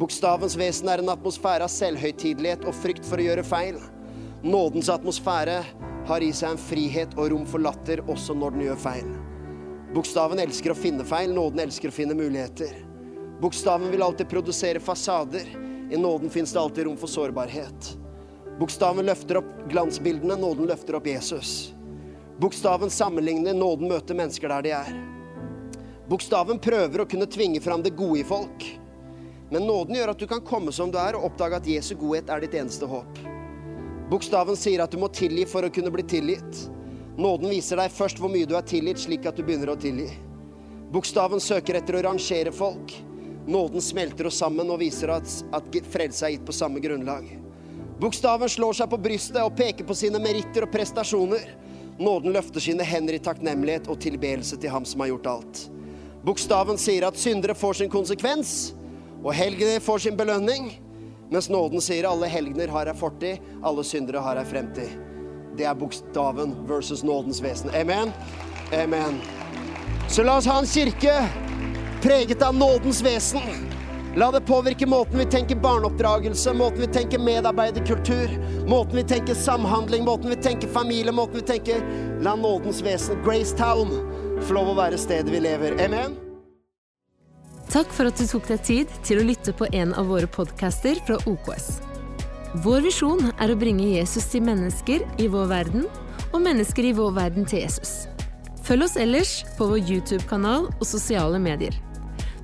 Bokstavens vesen er en atmosfære av selvhøytidelighet og frykt for å gjøre feil. Nådens atmosfære har i seg en frihet og rom for latter også når den gjør feil. Bokstaven elsker å finne feil, nåden elsker å finne muligheter. Bokstaven vil alltid produsere fasader. I nåden fins det alltid rom for sårbarhet. Bokstaven løfter opp glansbildene, nåden løfter opp Jesus. Bokstaven sammenligner, nåden møter mennesker der de er. Bokstaven prøver å kunne tvinge fram det gode i folk. Men nåden gjør at du kan komme som du er, og oppdage at Jesu godhet er ditt eneste håp. Bokstaven sier at du må tilgi for å kunne bli tilgitt. Nåden viser deg først hvor mye du er tilgitt, slik at du begynner å tilgi. Bokstaven søker etter å rangere folk. Nåden smelter oss sammen og viser at, at frelse er gitt på samme grunnlag. Bokstaven slår seg på brystet og peker på sine meritter og prestasjoner. Nåden løfter sine hender i takknemlighet og tilbedelse til ham som har gjort alt. Bokstaven sier at syndere får sin konsekvens, og helgener får sin belønning. Mens nåden sier alle helgener har ei fortid, alle syndere har ei fremtid. Det er bokstaven versus nådens vesen. Amen. Amen. Så la oss ha en kirke preget av nådens vesen. La det påvirke måten vi tenker barneoppdragelse, måten vi tenker medarbeiderkultur, måten vi tenker samhandling, måten vi tenker familie, måten vi tenker La nådens vesen, Gracetown, få lov å være stedet vi lever. Amen. Takk for at du tok deg tid til å lytte på en av våre podcaster fra OKS. Vår visjon er å bringe Jesus til mennesker i vår verden, og mennesker i vår verden til Jesus. Følg oss ellers på vår YouTube-kanal og sosiale medier.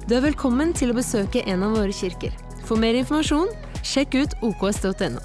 Du er velkommen til å besøke en av våre kirker. For mer informasjon, sjekk ut oks.no.